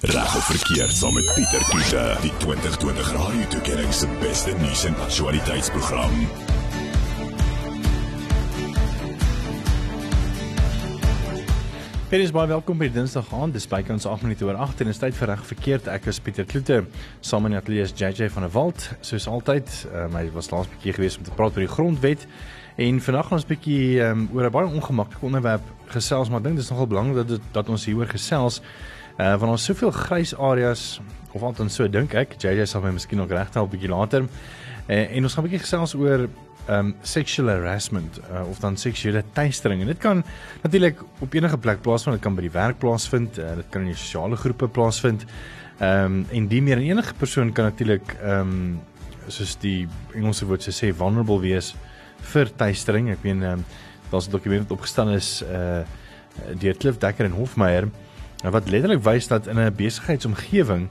Reg of verkeerd saam met Pieter Kiese, die 2020 Radio Tuigering se beste nuus en aktualiteitsprogram. Peter is baie welkom by Dinsdag aand. Dis byk ons 8 minute oor 8 en is tyd vir reg verkeerd. Ek is Pieter Kloete. Saam in die ateljee is JJ van der Walt. Soos altyd, um, hy was laas bietjie gewees om te praat oor die grondwet. En vandag gaan ons bietjie um, oor 'n baie ongemaklike onderwerp gesels, maar ek dink dit is nogal belangrik dat dat ons hieroor gesels. Uh want ons soveel grys areas of althans so dink ek. JJ sal my miskien nog reghelp bietjie later. Uh, en ons gaan bietjie gesels oor um sexual harassment uh, of dan seksuele teistering en dit kan natuurlik op enige plek plaasvind dit kan by die werk plaasvind uh, dit kan in sosiale groepe plaasvind um en die meer enige persoon kan natuurlik um soos die Engelse woord sê vulnerable wees vir teistering ek meen um, daar's 'n dokument wat opgestel is uh deur Cliff Dekker en Hofmeyer wat letterlik wys dat in 'n besigheidsomgewing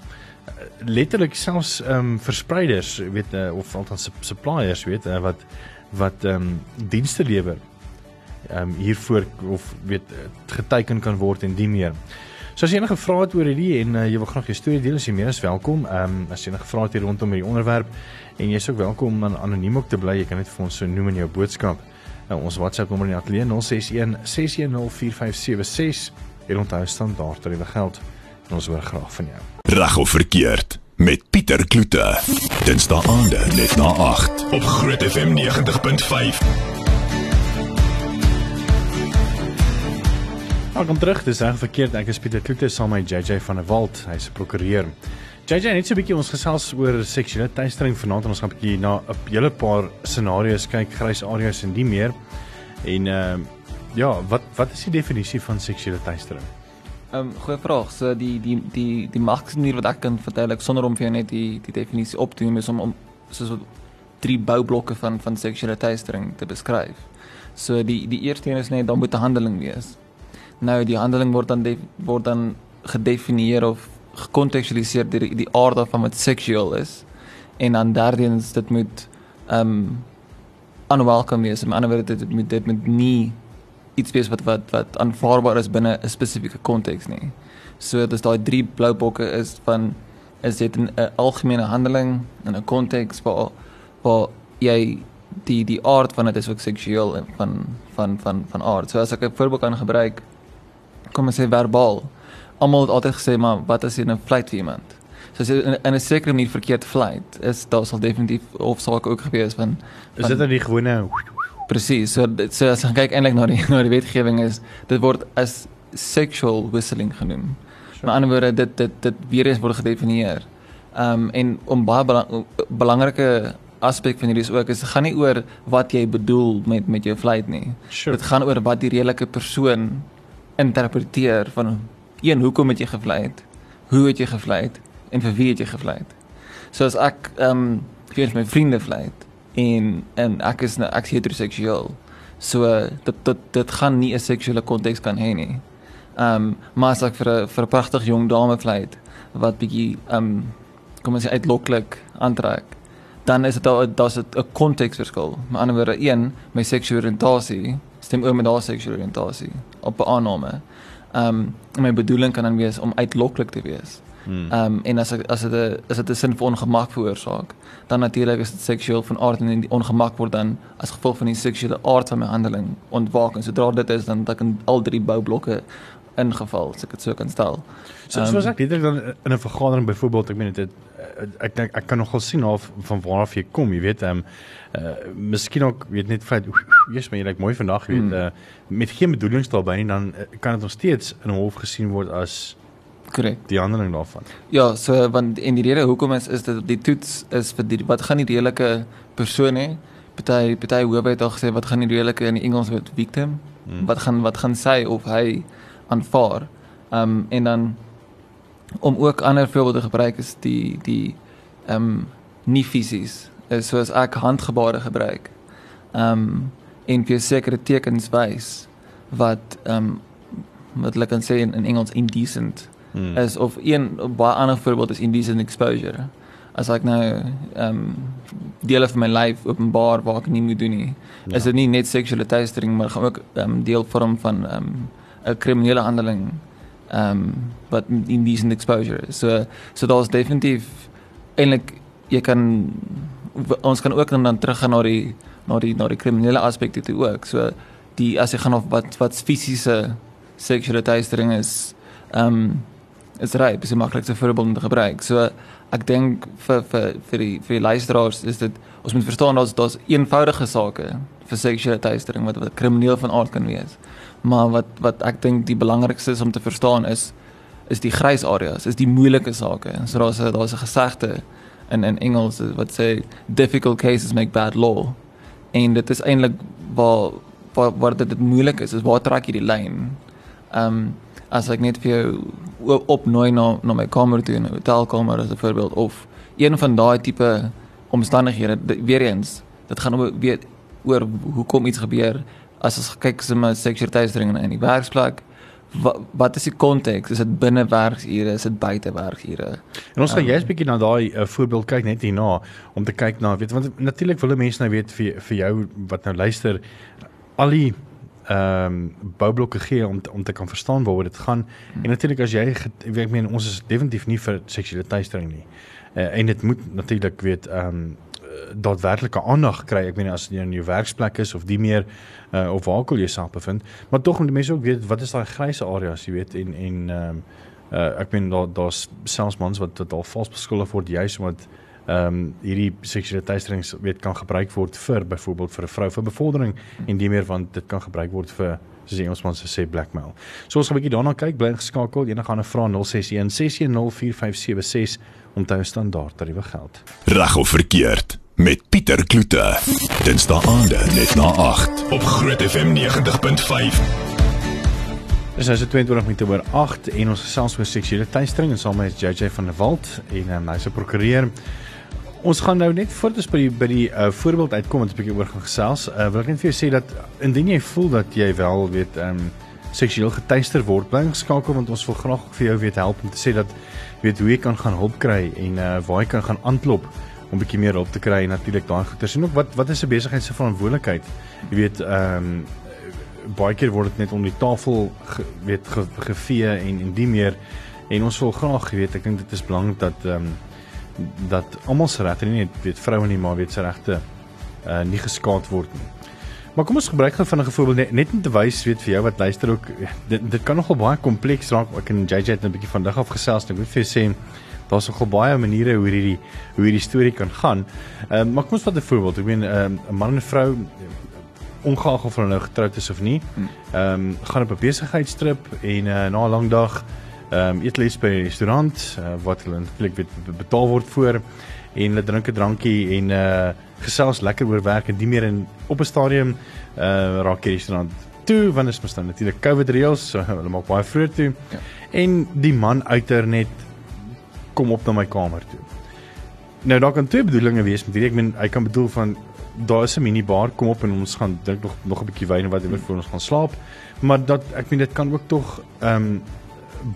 letterlik selfs ehm um, verspreiders weet uh, of althans suppliers weet uh, wat wat ehm um, dienste lewer ehm um, hiervoor of weet geteken kan word en die meer. So as jy enige vrae het oor hierdie en uh, jy wil graag jou storie deel, is jy meer as welkom. Ehm um, as jy enige vrae het hier rondom hierdie onderwerp en jy's ook welkom om anoniem ook te bly, jy kan net vir ons so noem in jou boodskap. Nou ons WhatsApp nommer in die ateljee 061 610 4576 en onthou standaard tariewe geld. En ons hoor graag van jou. Reg of verkeerd met Pieter Kloete. Dinsdae aande net na 8 op Groot FM 90.5. Welkom terug. Dis reg verkeerd. Ek is Pieter Kloete saam met JJ van der Walt. Hy's 'n prokureur. JJ, net so 'n bietjie ons gesels oor seksuele teistering vanaand en ons gaan 'n bietjie na 'n hele paar scenario's kyk, grys areas en die meer. En ehm uh, ja, wat wat is die definisie van seksuele teistering? Ehm um, goeie vraag. So die die die die maksimier wat ek kan verduidelik sonder om vir net die die definisie op te noem is om om soos drie boublokke van van seksuele teistering te beskryf. So die die eerste een is net dan moet 'n handeling wees. Nou die handeling word dan word dan gedefinieer of gekontekstualiseer deur die, die aard van wat seksueel is. En dan derdeens dit moet ehm um, unwelcome wees. In ander woorde dit moet dit moet nie iets wees wat wat wat aanvaarbaar is binne 'n spesifieke konteks nie. So dis daai drie blou bokke is van is dit 'n algemene handeling in 'n konteks waar waar jy die die aard van dit is ook seksueel van van van van aard. So as ek 'n voorbeeld kan gebruik kom ons sê verbaal. Almal het altyd gesê maar wat as jy 'n fluit vir iemand? So as jy in 'n sekere manier verkeerd fluit, is daar sal definitief of sal ek ook gewees van, van Is dit dan die gewone Presies. So so as jy kyk eintlik na die na die wetgewing is dit word as sexual whistling genoem. Sure. Met ander woorde dit dit dit weer eens word gedefinieer. Ehm um, en om baie belang, belangrike aspek van hierdie is ook is dit gaan nie oor wat jy bedoel met met jou fluit nie. Sure. Dit gaan oor wat die redelike persoon interpreteer van een hoekom het jy gevlei? Hoe het jy gevlei en vir wie het jy gevlei? So as ek ehm um, vir my vriende vlei en en ek is ek is heteroseksueel. So dit dit dit gaan nie 'n seksuele konteks kan hê nie. Ehm um, maar as ek vir 'n vir 'n pragtig jong dame vlei wat bietjie ehm um, kom ons sê uitloklik aantrek dan is dit daar daar's 'n konteksverskil. Met ander woorde, een, my seksuele oriëntasie stem oor met haar seksuele oriëntasie op 'n aanname. Ehm um, my bedoeling kan dan wees om uitloklik te wees. Hmm. Ehm um, en as as dit 'n as dit 'n sin vir ongemak veroorsaak, dan natuurlik is dit seksueel van aard en die ongemak word dan as gevolg van die seksuele aard van my handeling ontwaak en sodra dit is dan dat kan al drie boublokke ingeval as ek dit so kan stel. So um, soos ek dit dan in 'n vergadering byvoorbeeld, ek meen dit ek dink ek kan nogal sien of van waar af jy kom, jy weet, ehm um, uh miskien ook weet net feit jy's maar jy lyk mooi vandag, jy weet, uh met geen bedoelings daarbey nie, dan uh, kan dit nog steeds in hof gesien word as korrek. Die handeling daarvan. Ja, so want en die rede hoekom is is dit die toets is vir die wat gaan die redelike persoon hê? Party party hoewe het al gesê wat gaan die redelike in die Engels word victim? Hmm. Wat gaan wat gaan sy of hy aanvaar? Um, en dan om ook ander voorbeelde gebruik is die die ehm um, nie fisies is soos ek handgebare gebruik. Ehm um, en vir sekere tekens wys wat ehm um, wat hulle kan sê in, in Engels indecent hmm. is of een baie ander voorbeeld is indecent exposure. As ek nou ehm um, dele van my lyf openbaar waar ek nie moet doen nie. Ja. Is dit nie net seksuele teistering maar gaan ook ehm um, deel vorm van ehm um, 'n kriminele handeling ehm um, wat indecent exposure is. So so daar's definitief eintlik jy kan ons kan ook dan teruggaan na die na die na die kriminele aspekte toe ook. So die as jy gaan of wat wat fisiese seksuele teistering is ehm um, is reg, dis maklik te voorbeeld om te gebruik. So ek dink vir vir vir die vir die luisteraars is dit ons moet verstaan daar's daar's eenvoudige sake vir seksuele teistering wat wat krimineel van aard kan wees. Maar wat wat ek dink die belangrikste is om te verstaan is is die grys areas, is die moeilike sake. So daar's daar's 'n gesegde in in Engels wat sê difficult cases make bad law. En dit is eintlik waar waar waar dit moeilik is, is waar trek jy die lyn? Ehm um, as ek net vir jou opnooi na na my kamer toe in 'n hotelkamer as 'n voorbeeld of een van daai tipe omstandighede weer eens dit gaan oor weet oor hoekom iets gebeur. As ons kyk so 'n seksualiteitsdring in die werksplek wat wat is die konteks is dit binne werksure? Is dit buite werksure? En ons gaan um, jy's bietjie na daai uh, voorbeeld kyk net hierna om te kyk na weet want natuurlik wil mense nou weet vir vir jou wat nou luister al die ehm um, boublokke gee om om te kan verstaan waaroor dit gaan. En natuurlik as jy ek meen ons is definitief nie vir seksuele teistering nie. Uh, en dit moet natuurlik weet ehm um, daadwerklike aandag kry. Ek meen as jy in jou werksplek is of die meer uh, of waar ook al jy self bevind, maar tog moet mense ook weet wat is daai grysse areas, jy weet en en ehm um, uh, ek meen daar daar's selfs mans wat wat al vals beskuldig word juis omdat ehm um, hierdie seksuele teistering weet kan gebruik word vir byvoorbeeld vir 'n vrou vir bevordering en die meer want dit kan gebruik word vir soos die Engelsman sê blackmail. So ons gaan 'n bietjie daarna kyk, bly geskakel. Enige ander vrae 061 610 4576 om te standaard tariewe geld. Reg of verkeerd met Pieter Kloete. Dinsdae aande net na 8 op Groot FM 90.5. Dis nou 22 minute oor 8 en ons gesels oor seksuele teistering en saam met JJ van der Walt en um, hy's 'n prokureur. Ons gaan nou net voort as by die by die uh, voorbeeld uitkom wat 'n bietjie oor gaan gesels. Uh, wil ek net vir jou sê dat indien jy voel dat jy wel weet ehm um, seksueel geteister word, bly geskakel want ons wil graag vir jou weet help om te sê dat weet hoe jy kan gaan hulp kry en uh, waar jy kan gaan aanklop om bietjie meer hulp te kry en natuurlik daai goeie sien ook wat wat is 'n besigheid se verantwoordelikheid. Jy weet ehm um, baie keer word dit net om die tafel ge, weet ge, gevee en en die meer en ons wil graag weet ek dink dit is belangrik dat ehm um, dat almal se regte nie net weet vroue nie maar weet se regte uh nie geskaad word nie. Maar kom ons gebruik gou vinnige voorbeeld net, net om te wys weet vir jou wat luister ook dit dit kan nogal baie kompleks raak. Ek en JJ het 'n bietjie vandag af gesels en ek wil vir jou sê daar's nogal baie maniere hoe hierdie hoe hierdie storie kan gaan. Ehm uh, maar kom ons vat 'n voorbeeld. Ek meen ehm, 'n uh, man en 'n vrou ongeag of hulle nou getroud is of nie. Ehm um, gaan op 'n besigheidstrip en uh, na 'n lang dag ehm um, eet hulle by 'n restaurant uh, wat hulle eintlik weet betaal word voor en hulle drink 'n drankie en uh gesels lekker oor werk en die meer in op 'n stadium uh raak die restaurant toe want is mos dan natuurlik COVID reëls so hulle maak baie vroeg toe. Ja. En die man uiter net kom op na my kamer toe. Nou daar kan twee bedoelings wees met hierdie ek meen hy kan bedoel van daar is 'n minibar kom op en ons gaan drink nog nog 'n bietjie wyn en wat ewer voor ons gaan slaap. Maar dat ek meen dit kan ook tog ehm um,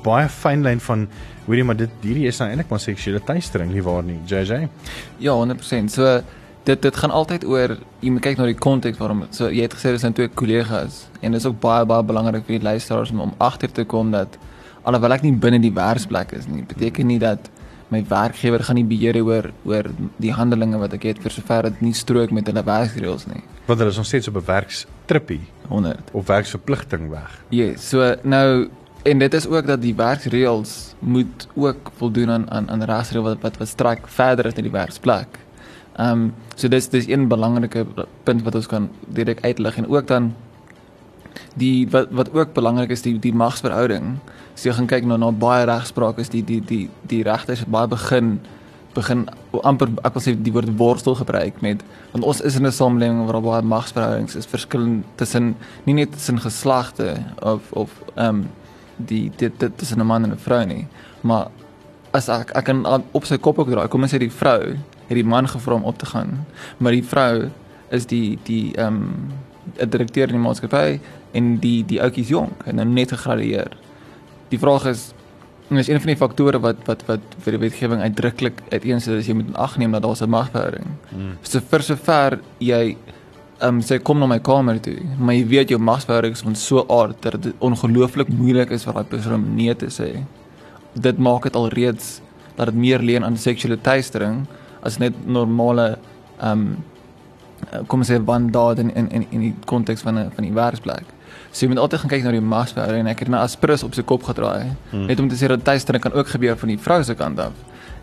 baie fyn lyn van hoorie maar dit hierdie is nou eintlik maar seksuele teistering nie waar nie JJ Ja 100% so dit dit gaan altyd oor jy moet kyk na die konteks waarom so jy het gesê dis nou twee kollegas en dit is ook baie baie belangrik vir die luisteraars om, om agter te kom dat alhoewel ek nie binne die werksplek is nie beteken nie dat my werkgewer gaan nie beheer oor oor die handelinge wat ek het vir sover dit nie strook met hulle werksreëls nie. Want hulle is nog steeds op 'n werkstrippie 100 of werksverpligting weg. Ja yes, so nou En dit is ook dat die werksreëls moet ook voldoen aan aan aan regsreëls wat wat wat strek verder as net die werksplek. Ehm um, so dis dis een belangrike punt wat ons kan direk uitlig en ook dan die wat wat ook belangrik is die die magsverhouding. So jy gaan kyk na na baie regspraak is die die die die regters baie begin begin amper ek wil sê die woord worstel gebruik met want ons is in 'n samelewing waar baie magsverhoudings is verskillend tussen nie net tussen geslagte of of ehm um, die dit dit is 'n man en 'n vrou nie. Maar as ek ek kan op sy kop ook draai. Kom ons sê die vrou het die man gevra om op te gaan, maar die vrou is die die ehm um, 'n direkteur in die maatskappy en die die ouetjie is jonk en nou net gegradueer. Die vraag is is een van die faktore wat wat wat vir die wetgewing uitdruklik uiteensit is jy moet ag neem dat daar 'n magverhouding. Hmm. So vir sover jy um, sê kom na my kamer toe, maar jy weet jou magsverhouding is so aard dat dit ongelooflik moeilik is vir daai persoon om nee te sê. Dit maak dit alreeds dat dit meer leen aan seksuele teistering as net normale ehm um, kom ons sê wandaad in in in in die konteks van 'n van die werksplek. So jy moet altyd gaan kyk na die magsverhouding en ek het nou aspirus op sy kop gedraai. Hmm. Net om te sê dat teistering kan ook gebeur van die vrou se kant af.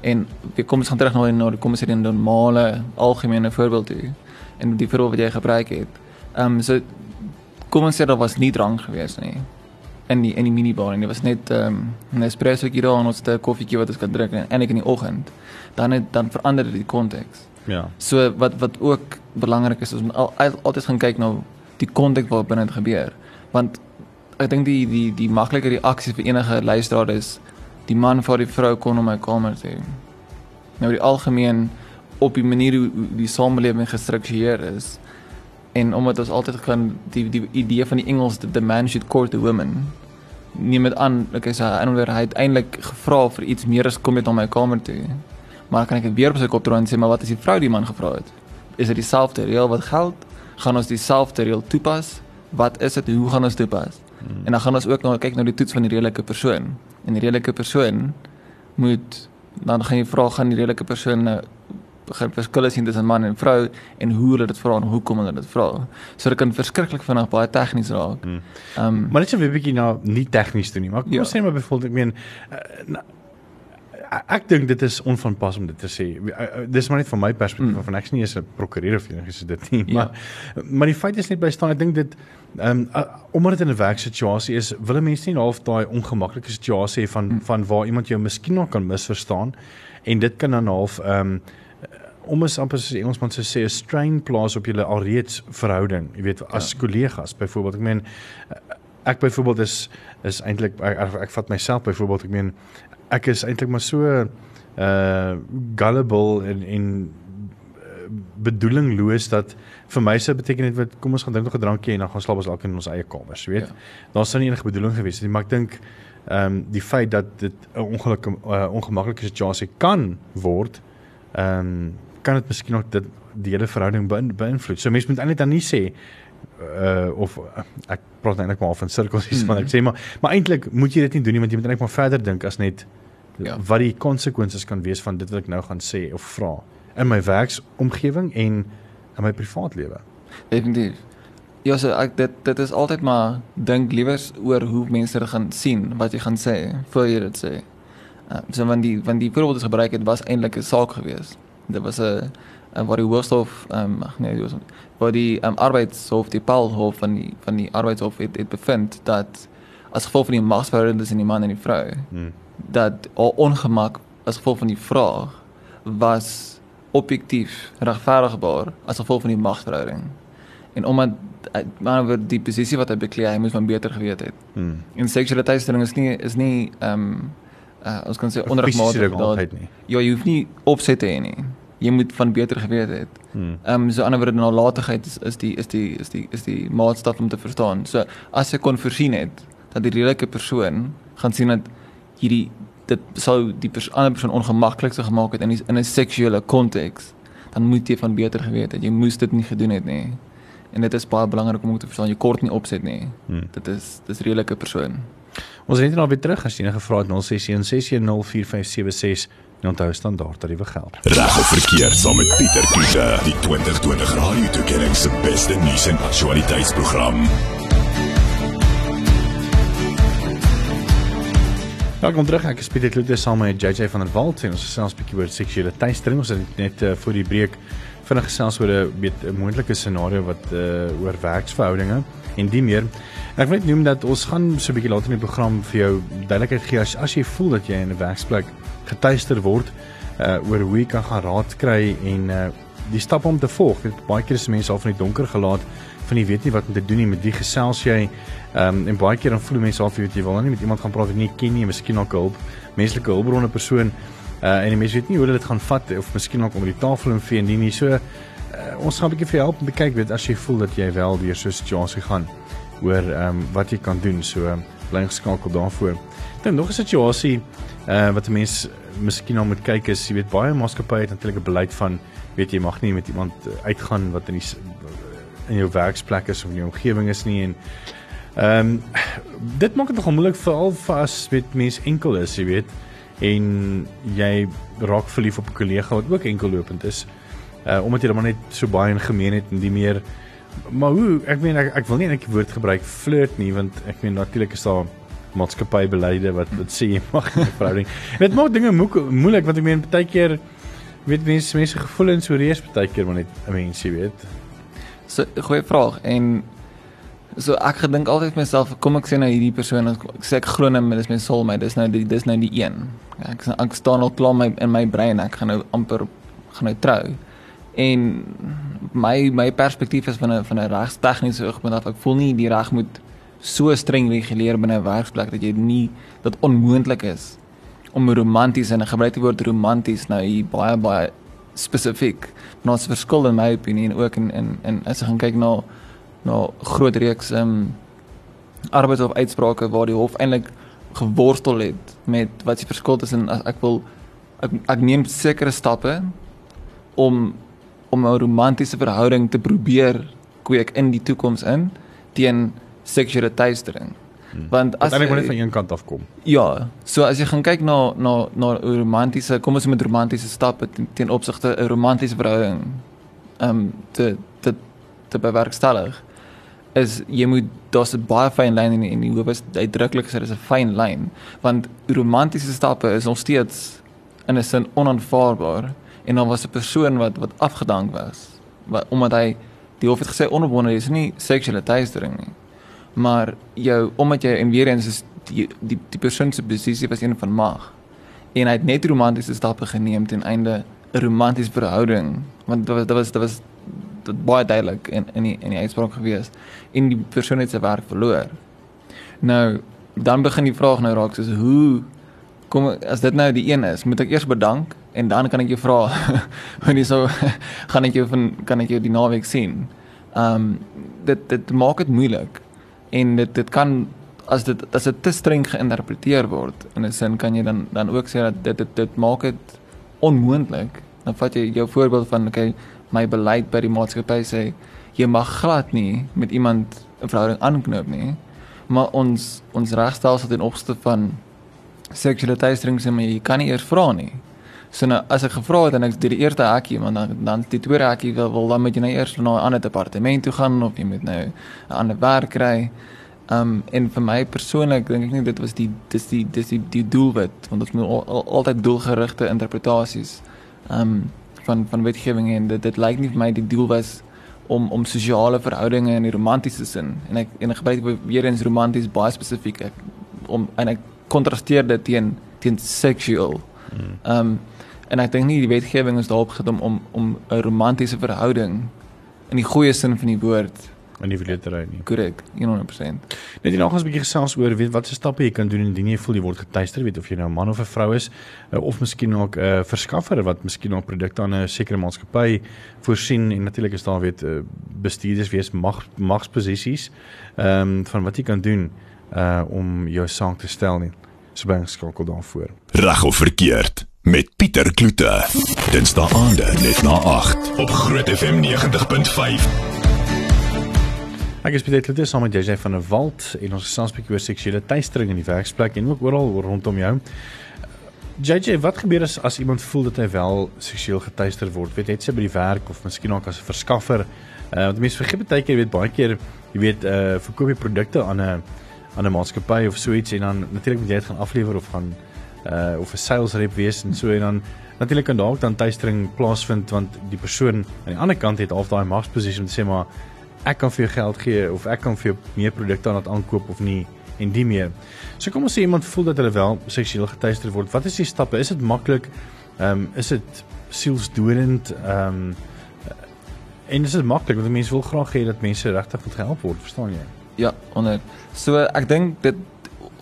En weer kom ons gaan terug na na kom ons sê die normale algemene voorbeeld toe en die voorbeeld wat jy gebruik het. Ehm um, so kom ons sê daar was nie drank gewees nie in die in die minibar en dit was net ehm um, 'n espresso hier daar en ons het 'n koffietjie wat ons kan drink en eintlik in die oggend. Dan het dan verander dit die konteks. Ja. So wat wat ook belangrik is is om al, al, altyd gaan kyk na die konteks waar binne dit gebeur. Want ek dink die die die maklike reaksie vir enige luisteraar is die man vir die vrou kon om my kamer toe. Nou die algemeen op die manier hoe die samelewing gestruktureer is. En omdat ons altyd kan die die idee van die Engels that the man should court the woman. Neem dit aan ek sê hy het uiteindelik gevra vir iets meer as kom net na my kamer toe. Maar kan ek weer op sy kop draai en sê maar wat as die vrou die man gevra het? Is dit dieselfde reël wat geld? Gaan ons dieselfde reël toepas? Wat is dit? Hoe gaan ons toepas? Hmm. en dan gaan ons ook nou kyk na die toets van die redelike persoon. En die redelike persoon moet dan gaan jy vra gaan die redelike persoon nou verskille sien tussen man en vrou en hoe hulle dit vra en hoekom hulle dit vra. So dit kan verskriklik vinnig baie tegnies raak. Hmm. Ehm um, maar net so 'n bietjie na nie tegnies toe nie, maar kom ja. ons sê maar byvoorbeeld ek meen uh, ek dink dit is onvanpas om dit te sê. Dis maar net van my perspektief mm. van ek is nie eens 'n prokureur of enigiets so dit nie, maar ja. maar die feit is net by staan ek dink dit ehm um, uh, omdat dit in 'n werksituasie is, wil mense nie half daai ongemaklike situasie van mm. van waar iemand jou miskien nog kan misverstaan en dit kan dan half ehm um, om ons amper soos Engelsman sou sê 'n strain plaas op julle alreeds verhouding, jy weet as ja. kollegas byvoorbeeld. Ek meen ek byvoorbeeld is is eintlik ek, ek, ek vat myself byvoorbeeld ek meen ek is eintlik maar so uh gullible en en uh, bedoelingloos dat vir my sou beteken dit wat kom ons gaan drink nog 'n drankie en dan gaan slaap ons alkeen in ons eie kamers, weet. Ja. Daar sou nie enige bedoeling gewees het nie, maar ek dink ehm um, die feit dat dit 'n ongelukkige uh, ongemaklike situasie kan word ehm um, kan dit miskien ook dit die hele verhouding beïnvloed. So mense moet eintlik dan nie sê uh of uh, ek praat eintlik maar van sirkels hier, maar ek hmm. sê maar maar eintlik moet jy dit nie doen nie want jy moet eintlik maar verder dink as net ja. wat die konsekwensies kan wees van dit wat ek nou gaan sê of vra in my werksomgewing en in my privaatlewe. Definitief. Ja, so ek dit dit is altyd maar dink liewers oor hoe mense dit gaan sien wat jy gaan sê voor jy dit sê. Uh, so wanneer die wanneer die voorbeeld gebruik het was eintlik 'n saak geweest dit was 'n en waar die hoofstof ehm um, nee, dit was waar die um, arbeidshof die Paulhof van die van die arbeidshof het, het bevind dat as gevolg van die magsverhouding tussen die man en die vrou hmm. dat al ongemak as gevolg van die vraag was objektief regverdigbaar as gevolg van die magsverhouding en omdat maar oor die posisie wat hy beklee hy moes van beter geweet het. Hmm. En seksualiteitstelling is nie is nie ehm um, uh, ons kan sê onregmatig dat ja jy hoef nie opset te hê nie jy moet van beter geweet het. Hmm. Ehm um, so anderswoorde nalatigheid is is die is die is die is die maatstaf om te verstaan. So as jy kon voorsien het dat die redelike persoon gaan sien dat hierdie dit sou die pers ander persoon ongemaklik sou gemaak het in die, in 'n seksuele konteks, dan moet jy van beter geweet het. Jy moes dit nie gedoen het nie. En dit is baie belangrik om te verstaan. Jy kort nie opset nie. Hmm. Dit is dis redelike persoon. Ons het net nou weer terug as jy enige vrae het 0616104576 En onthou standaard tariewe geld. Reg of verkeerd saam met Pieter Kiefer, die 2020 Radio Tuigering se beste nuus en aktualiteitsprogram. Welkom terug. Ek is Pieter Kloete saam met JJ van der Walt en ons gesels 'n bietjie oor seksuele teistering. Ons het net uh, voor die breek vinnig gesels oor 'n moontlike scenario wat uh, oor werksverhoudinge en die meer. Ek wil net noem dat ons gaan so 'n bietjie later in die program vir jou duidelikheid gee as as jy voel dat jy in 'n werksplek getuister word uh oor hoe jy kan gaan raad kry en uh die stappe om te volg. Weet baie keer is mense al van die donker gelaat van jy weet nie wat om te doen nie met wie gesels jy. Um en baie keer dan voel mense al weet jy wil nou nie met iemand gaan praat wat jy nie ken nie, miskien ook hulp, menslike hulpbronne persoon uh en die mense weet nie hoe hulle dit gaan vat of miskien ook om die tafel en vee en nie so ons gaan 'n bietjie vir help te kyk weet as jy voel dat jy wel deur so 'n situasie gaan oor ehm um, wat jy kan doen. So um, bly geskakel daarvoor. Dan nog 'n situasie uh wat 'n mens miskien nou moet kyk is, jy weet baie maatskappye het natuurlik 'n beleid van weet jy mag nie met iemand uitgaan wat in die in jou werksplek is of in jou omgewing is nie en ehm um, dit maak dit nogal moeilik veral vir as met mense enkel is, jy weet, en jy raak verlief op 'n kollega wat ook enkellopend is. Uh omdat jy maar net so baie in gemeen het en die meer maar hoe ek meen ek, ek wil nie net die woord gebruik flirt nie want ek meen natuurlik is daar maatskappybeleide wat wat sê jy mag nie 'n verhouding. Dit maak dinge moeilik want ek meen baie keer weet mense mense gevoelens so reus baie keer maar net 'n mens jy weet. So goeie vraag en so ek gedink altyd myself kom ek sê nou hierdie persoon ek sê ek glo net dis my soulmate dis nou die dis nou die een. Ek ek staan al klaar my in my brein ek gaan nou amper gaan nou trou. En my my perspektief is van 'n van 'n regstegniese oogpunt af ek voel nie die reg moet so streng reguleer binne 'n werksplek dat jy nie dat onmoontlik is om romanties en ek gebruik die woord romanties nou hier baie baie spesifiek. Maar ons verskil in my opinie en ook in in en as jy gaan kyk na na groot reeks ehm um, arbeids of uitsprake waar die hof eintlik geworstel het met wat die verskil tussen as ek wil ek, ek neem sekere stappe om om 'n romantiese verhouding te probeer kweek in die toekoms in teen seksuele teistering. Hmm. Want as jy net van een kant af kom. Ja, so as jy gaan kyk na na na romantiese, kom ons met romantiese stappe teen, teen opsigte 'n romantiese verhouding ehm um, te te te bewerkstellig is jy moet daar's 'n baie fyn lyn in in die hoof is uitdruklik gesê dis 'n fyn lyn want romantiese stappe is nog steeds in 'n sin onaanvaarbaar en dan was 'n persoon wat wat afgedank was wat omdat hy die hof het gesê onopwonde is nie seksuele teistering nie. Maar jou omdat jy en weer eens is die die, die persoon se posisie was een van mag. En hy het net romantiese stappe geneem ten einde 'n romantiese verhouding want dit was dit was dit was dit baie duidelik in in die in die uitspraak gewees. En die persoon het sy werk verloor. Nou dan begin die vraag nou raak soos hoe kom as dit nou die een is moet ek eers bedank en dan kan ek jou vra wanneer so gaan ek jou van kan ek jou die naweek sien? Ehm um, dit dit maak dit moeilik en dit dit kan as dit as dit te streng geïnterpreteer word in 'n sin kan jy dan dan ook sê dat dit dit, dit maak dit onmoontlik dan vat jy jou voorbeeld van okay my beleid by die maatskappy sê jy mag glad nie met iemand 'n verhouding aanknoop nie maar ons ons regstelsel ten opsigte van seksuele teistering sê my jy kan nie eers vra nie. So nou as ek gevra het en ek die eerste hekkie, maar dan dan die tweede hekkie wil, wil dan moet jy nou eers na 'n ander departement toe gaan of jy moet nou 'n ander werk kry. Um en vir my persoonlik dink ek nie dit was die dis die dis die die doelwit want ons moet al, al, altyd doelgerigte interpretasies um van van wetgewing en dit dit lyk nie vir my die doel was om om sosiale verhoudinge in die romantiese sin. En ek en ek gebruik weer eens romanties baie spesifiek. Ek om en ek kontrasteer dit teen teen seksueel. Mm. Um En ek dink nie die wetgewing is daarop gedoen om om 'n romantiese verhouding in die goeie sin van die woord in die verlede nie. Korrek, 100%. Net nog ons 'n bietjie gesels oor weet wat se stappe jy kan doen indien jy voel jy word getuister, weet of jy nou 'n man of 'n vrou is eh, of miskien ook 'n uh, verskaffer wat miskien ook produkte aan 'n sekere maatskappy voorsien en natuurlik is daar weet uh, bestuurders wees mag magsposisies ehm um, van wat jy kan doen uh om jou saak te stel nie. Baie skakel daarvoor. Reg of verkeerd met Pieter Kloete. Dinsdae aande net na 8 op Groot FM 90.5. Ek is Pieter Kloete saam met JJ van der Walt en ons gesels 'n bietjie oor seksuele teistering in die werksplek en ook oral rondom jou. JJ, wat gebeur as as iemand voel dat hy wel seksueel geteister word? Weet net sy by die werk of miskien ook as 'n verskaffer. Uh want mense vergeet baie keer, weet baie keer, jy weet, uh verkoop jy produkte aan 'n aan 'n maatskappy of so iets en dan natuurlik moet jy dit gaan aflewer of gaan uh of 'n sales rep wees en so en dan natuurlik kan dalk dan tuistering plaasvind want die persoon aan die ander kant het half daai magsposisie om te sê maar ek kan vir jou geld gee of ek kan vir jou meer produkte aan wat aankoop of nie en die meer. So kom ons sê iemand voel dat hulle wel seksueel getuister word. Wat is die stappe? Is dit maklik? Ehm um, is dit sielsdodend? Ehm um, en is dit maklik want mense wil graag hê dat mense regtig moet gehelp word, verstaan jy? Ja, onder. So ek dink dit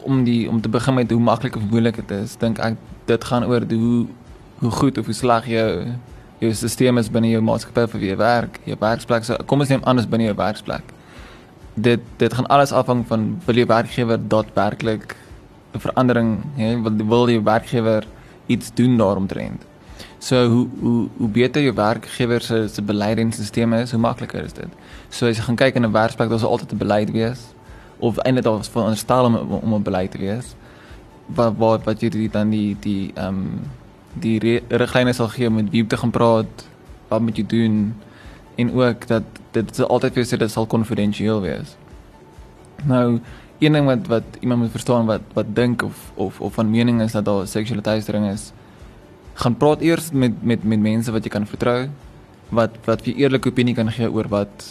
om die om te begin met hoe maklik of moeilik dit is, dink ek dit gaan oor die, hoe hoe goed of hoe sleg jou jou stelsel is binne jou maatskappy vir wie jy werk, jou werksplek. So kom ons neem anders binne jou werksplek. Dit dit gaan alles afhang van wil jy werkgewer daadwerklik 'n verandering hê, wil die werkgewer iets doen daaromtrent. So hoe hoe hoe beter jou werkgewer se se beleidingsstelsel is, hoe makliker is dit. So as jy gaan kyk in 'n werksplek, daar sal altyd 'n beleid wees of eintlik daar was veronderstel om om 'n beleid te wees. Wat wat wat jy dan die die ehm um, die riglyne sal gee met wie om te gaan praat, wat moet jy doen en ook dat dit altyd vir jou sê dit sal konfidensieel wees. Nou een ding wat wat iemand moet verstaan wat wat dink of of of van mening is dat daar seksuele teistering is gaan praat eers met met met mense wat jy kan vertrou wat wat vir eerlike opinie kan gee oor wat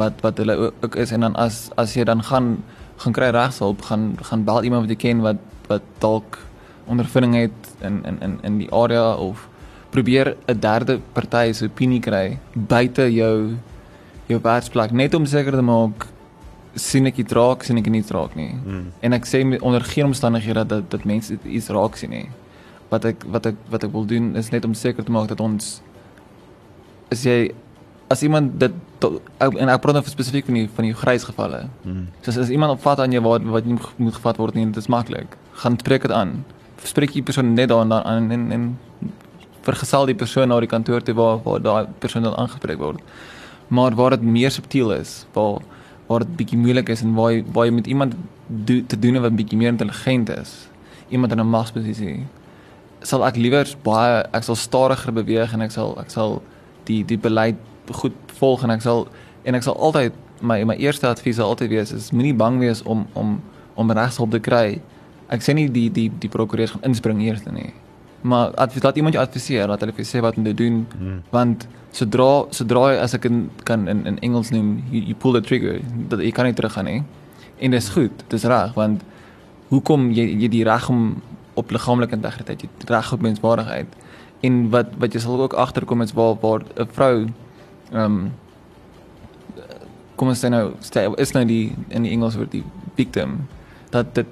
wat wat hulle ook is. En dan as as jy dan gaan gaan kry regshulp gaan gaan bel iemand wat jy ken wat wat dalk ondervinding het in in in in die area of probeer 'n derde party se opinie kry buite jou jou werksplek. Net om seker te maak sien ek dit raak sien ek nie raak nie. Hmm. en ek sê onder geen omstandighede dat dat mense iets raak sien nie wat ek wat ek wat ek wil doen is net om seker te maak dat ons as jy as iemand dit en ek praat nou spesifiek van die van die grys gevalle. Hmm. So as iemand opvat aan jou wat wat nie moet gevat word nie, dit is maklik. Gaan spreek dit aan. Spreek die persoon net daar aan en en vergesel die persoon na die kantoor toe waar waar daai persoon dan aangespreek word. Maar waar dit meer subtiel is, waar waar dit bietjie moeilik is en waar jy, waar jy met iemand do, te doen wat bietjie meer intelligent is, iemand in 'n magsposisie sal ek liewer baie ek sal stadiger beweeg en ek sal ek sal die die beleid goed volg en ek sal en ek sal altyd my my eerste advies sal altyd wees is moenie bang wees om om om regshulp te kry. Ek sê nie die die die prokureur gaan inspring eers nie. Maar advies laat iemand jou adviseer, laat hulle vir sê wat om te doen hmm. want sodra sodra as ek in, kan in in Engels noem you, you pull the trigger dat jy kan nie teruggaan nie. En dit is goed, dit is reg want hoekom jy jy die reg om op liggaamlike integriteit, jy reg op menswaardigheid. En wat wat jy sal ook agterkom is waar waar 'n vrou ehm um, kom ons sê nou sê is nou die in die Engels word die victim dat dit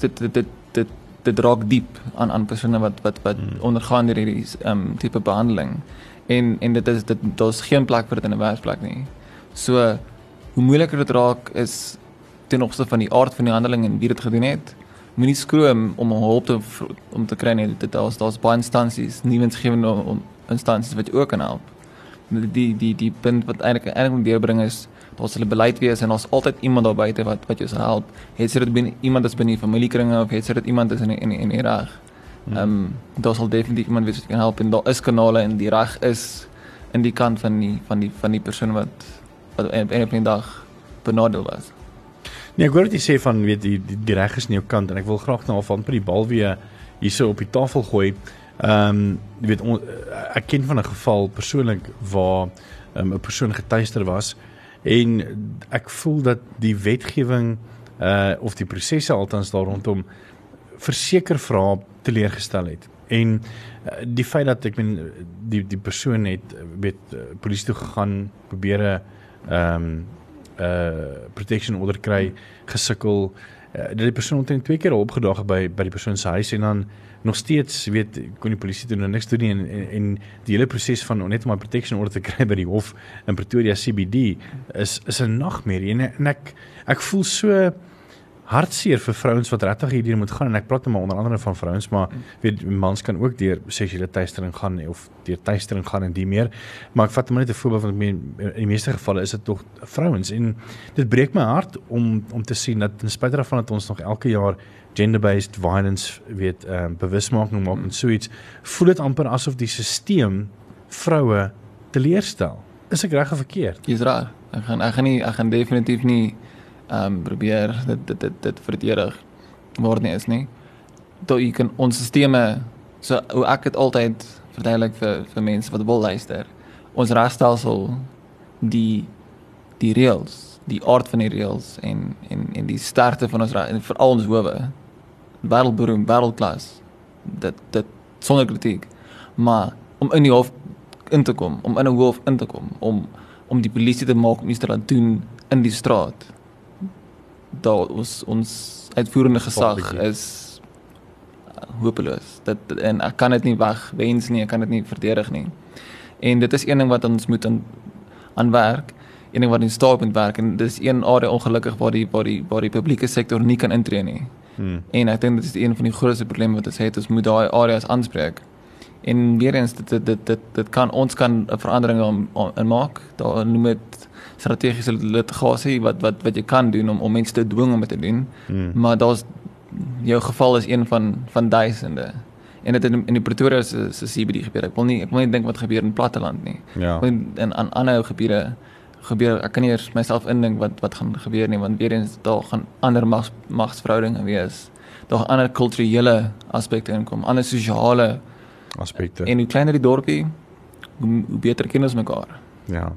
dit dit dit dit dit raak diep aan aan persone wat wat wat hmm. ondergaan hierdie ehm um, tipe behandeling. En en dit is dit daar's geen plek vir dit in 'n werksplek nie. So hoe moeiliker dit raak is ten opsigte van die aard van die handeling en wie dit gedoen het moenie skroom om hulp te om te kry nie. Dit daar's daar's baie instansies, nuwensgewende om instansies wat ook kan help. Die die die punt wat eintlik eintlik moet deurbring is daar's hulle beleid wees en daar's altyd iemand daar buite wat wat jou sal help. Het jy dit binne iemand is binne die familiekringe of het jy dit iemand is in in in die reg? Hmm. Ehm um, daar sal definitief iemand wees wat kan help en daar is kanale en die reg is in die kant van die van die van die persoon wat wat op 'n dag benadeel was. Nee, ek hoor dit sê van weet die die, die reg is nie jou kant en ek wil graag nou van by die bal weer hierso op die tafel gooi. Ehm um, jy weet on, ek ken van 'n geval persoonlik waar ehm, 'n um, persoon getuister was en ek voel dat die wetgewing uh of die prosesse altans daar rondom verseker vra teleurgestel het. En uh, die feit dat ek men die die persoon het weet uh, polisie toe gegaan probeer ehm um, uh protection order kry gesukkel. Uh, dat die persoon omtrent twee keer opgedaag by by die persoon se huis en dan nog steeds weet kon die polisie doen niks doen nie en, en en die hele proses van net om 'n protection order te kry by die hof in Pretoria CBD is is 'n nagmerrie. En, en ek ek voel so hartseer vir vrouens wat regtig hierdie moet gaan. En ek praat nou maar onder andere van vrouens maar weet mans kan ook deur seksuele teistering gaan of deur teistering gaan en die meer. Maar ek vat maar net 'n voorbeeld van in die meeste gevalle is dit tog vrouens. En dit breek my hart om om te sien dat ten spyte daarvan dat ons nog elke jaar gender based violence weet ehm um, bewusmaking maak en so iets voel dit amper asof die stelsel vroue teleurstel is ek reg of verkeerd? Jy's reg ek gaan ek gaan nie ek gaan definitief nie ehm um, probeer dit dit dit, dit verdedig word nie is nie. Dat jy kan ons stelsels so hoe ek dit altyd verduidelik vir vir mense wat wil luister. Ons regstelsel die die reëls, die aard van die reëls en en en die sterkte van ons en veral ons howe. Wêreldberoem, wêreldklas. Dit dit sonder kritiek. Maar om in die hof in te kom, om in 'n hof in te kom, om om die polisie te maak om iets te laat doen in die straat daar ons ons uitvoerende gesag is hopeloos. Dit en ek kan dit nie weg wens nie, ek kan dit nie verdedig nie. En dit is een ding wat ons moet aan aan werk, een ding wat in staat moet werk en dis een area ongelukkig waar die waar die waar die publieke sektor nie kan intree nie. Hmm. En ek dink dit is een van die grootste probleme wat ons het, ons moet daai areas aanspreek. En weer eens dit dit dit dit, dit kan ons kan 'n verandering in maak. Daar noem dit strategiese litigasie wat wat wat jy kan doen om om mense te dwing om dit te doen. Hmm. Maar daar's jou geval is een van van duisende. En dit in, in die Pretoria se se CBD gebeur. Ek wil nie ek wil nie dink wat gebeur in platteland nie. Ja. In in aan ander gebiede gebeur ek kan nie eers myself indink wat wat gaan gebeur nie want weer eens daar gaan ander mags magsverhoudinge wees. Daar gaan ander kulturele aspekte inkom, ander sosiale aspekte. En hoe kleiner die dorpie, hoe, hoe beter ken ons mekaar. Ja.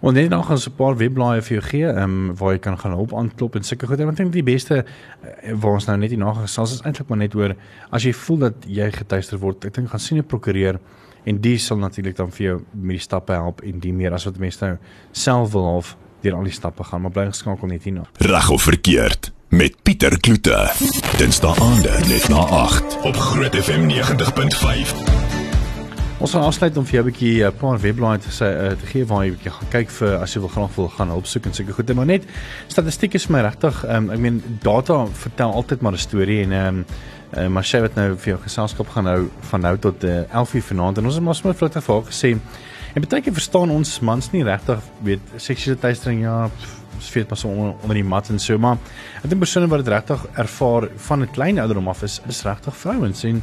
En net nog gaan 'n paar webblaaie vir jou gee, ehm um, waar jy kan gaan hulp aanklop en sulke goed. Ek dink die beste uh, waar ons nou net hier nagesels is eintlik maar net oor as jy voel dat jy getuister word. Ek dink gaan sien 'n prokureur en die sal natuurlik dan vir jou met die stappe help en die meer as wat mense nou self wil half deur al die stappe gaan, maar bly geskakel net hierna. Reg of verkeerd met Pieter Kloete. Dinsdae aande net na 8 op Groot FM 90.5. Ons gaan afsluit om vir jou 'n bietjie 'n paar webblaaie te uh, te gee waar jy bietjie gaan kyk vir as jy wil graag wil gaan hulp soek en sulke goed. Maar net statistiek is my regtig, um, ek meen data vertel altyd maar 'n storie en ehm um, uh, maar sy wat nou vir jou geselskap gaan hou van nou tot uh, 11:00 vanaand en ons het maar sommer vlug vir haar gesê en baie keer verstaan ons mans nie regtig weet seksuele teistering ja ons weet pas onder, onder die mat en so maar ek dink persone wat dit regtig ervaar van 'n klein ouderdom af is is regtig vrouens en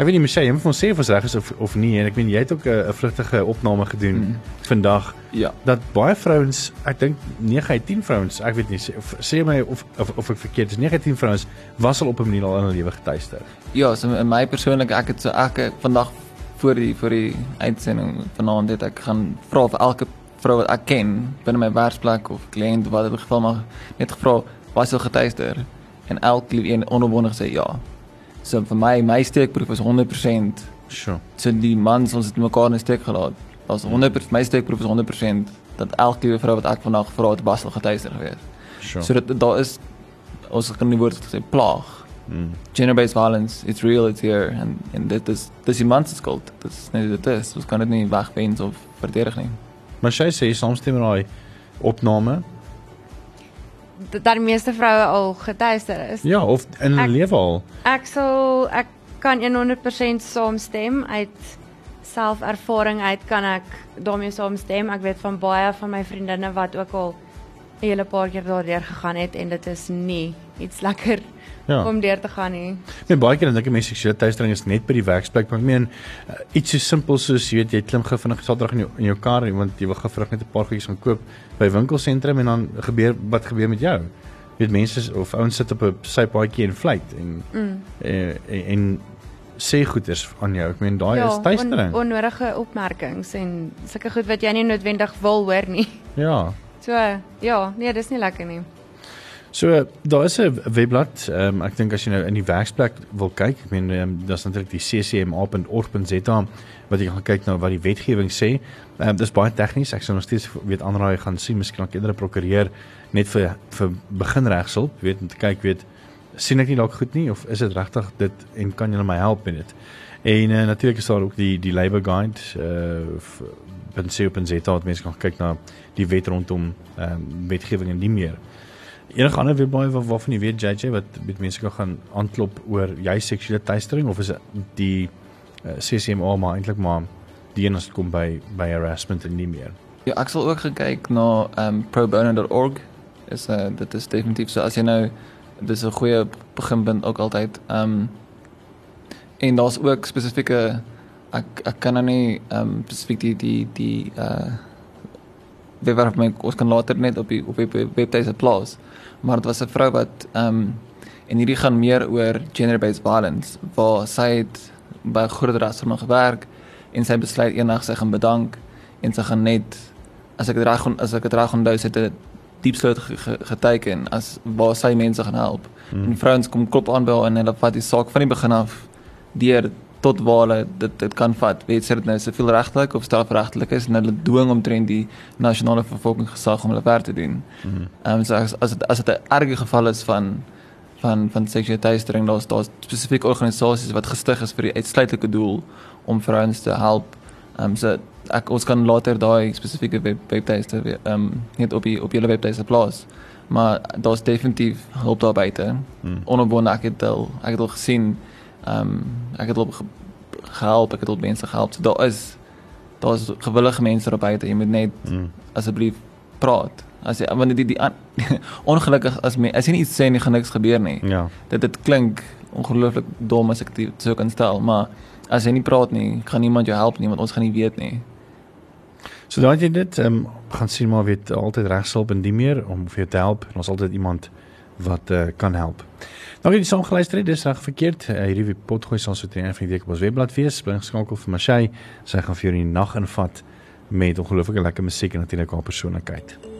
Ek weet nie Michelle, jy moet ons sê of ons reg is of of nie en ek weet jy het ook 'n vlugtige opname gedoen mm. vandag. Ja. Dat baie vrouens, ek dink 9 uit 10 vrouens, ek weet nie sê, of, sê my of of of ek verkeerd is, 9 uit 10 vrouens was al op 'n manier al in hulle lewe getuister. Ja, so in my persoonlik ek het so ek vandag voor die voor die uitsending vanaand het ek gaan vra vir elke vrou wat ek ken binne my werksplek of kliënt wat in geval maar net gevra was al getuister en elke een onopwondig sê ja. So vir my my steekproef is 100%. Sure. So die mans ons het mekaar in steek gelaat. As 100% my steekproef is 100% dat elke vrou wat ek vandag vra het Basel getuister gewees. Sure. So dit daar is ons kan nie woord sê plaag. Mm. Gender based violence it's real it's here and and dit is dis die mans se skuld. Dit is net dit is. Ons kan dit nie wegwens of verdedig nie. Maar sy sê soms stem raai opname dat meeste vroue al getuister is. Ja, of in 'n lewe al. Ek sal ek kan 100% saamstem uit selfervaring uit kan ek daarmee saamstem. Ek weet van baie van my vriendinne wat ook al 'n hele paar keer daardeur gegaan het en dit is nie iets lekker ja. om deur te gaan nie. Nee, baie keer dink ek mense seksuele teistering is net by die werksplek, maar ek meen uh, iets so simpel soos jy weet jy klim gou vinnig Saterdag in jou in jou kar want jy wil gou vinnig net 'n paar goedjies gaan koop by winkelsentrum en dan gebeur wat gebeur met jou? Jy weet mense of ouens sit op 'n sypaadjie en fluit en mm. en, en, en sê goeders aan jou. Ek meen daai ja, is teistering. On, onnodige opmerkings en sulke goed wat jy nie noodwendig wil hoor nie. Ja. So ja, nee, dis nie lekker nie. So daar is 'n webblad. Um, ek dink as jy nou in die werksplek wil kyk, ek meen um, daar's natuurlik die ccma.org.za wat jy gaan kyk na wat die wetgewing sê. Um, dis baie tegnies. Ek sou nog steeds weet aanraai gaan sien miskien kan eerder prokureer net vir vir beginregshulp, weet om te kyk weet sien ek nie dalk goed nie of is dit regtig dit en kan jy my help met dit? En uh, natuurlik is daar ook die die labor guide uh pensio.za wat mense kan kyk na die wet rondom ehm um, wetgewing en nie meer. Enige ander webblaaie waar waarvan jy weet JJ wat met mense kan gaan aanklop oor jy seksuele teistering of is dit die eh, CCMA maar eintlik maar die een as dit kom by by harassment en nie meer. Ja, ek sal ook kyk na um probono.org. Is uh, dit is definitief so as jy nou dis 'n goeie beginpunt ook altyd. Um en daar's ook spesifieke ek ek kan nou nie um spesifiek die die die uh waarop my ons kan later net op die op die webtuise plaas. Maar dit was 'n vrou wat um en hierdie gaan meer oor gender based violence waar sy het by 'n groot restaurant gewerk en sy besluit eendag sy gaan bedank en sy gaan net as ek dit reg as ek dit reg onthou sy het 'n diep sluit geteken as waar sy mense gaan help. Mm. En vrouens kom klop aan by haar en hulle vat die saak van die begin af deur tot waar hulle dit dit kan vat. Weet sy dit nou soveel regtelik of strafregtelik is en hulle dwing omtrent die nasionale vervolgingsgesag om hulle werk te doen. Mhm. Ehm mm um, so as as dit as dit 'n erge geval is van van van seksuele teistering, daar's daar spesifieke organisasies wat gestig is vir die uitsluitlike doel om vrouens te help. Ehm um, so ek ons kan later daai spesifieke web webtuiste ehm um, net op die op julle webtuiste plaas. Maar daar's definitief hulp daar buite. Mm. Onopbonde ek het al ek het al gesien Ehm um, ek het op gehelp, ek het al mense gehelp. So daar is daar's gewillige mense daar buite. Jy moet net Mm. asseblief praat. As jy want die die, an- ongelukkig as my as jy nie iets sê nie gaan niks gebeur nie. Ja. Dit dit klink ongelooflik dom as ek dit so kan stel, maar as jy nie praat nie, gaan niemand jou help nie want ons gaan nie weet nie. So daai jy dit ehm um, gaan sien maar weet altyd regshulp en die meer om vir jou te help en ons altyd iemand wat uh, kan help. Nou jy saam geluister het, dis reg verkeerd. Uh, hierdie potgooi sal so teen van die week op ons webblad wees. Bly geskakel vir Marshey. Sy gaan vir jou die nag invat met ongelooflike lekker musiek en natuurlik haar persoonlikheid.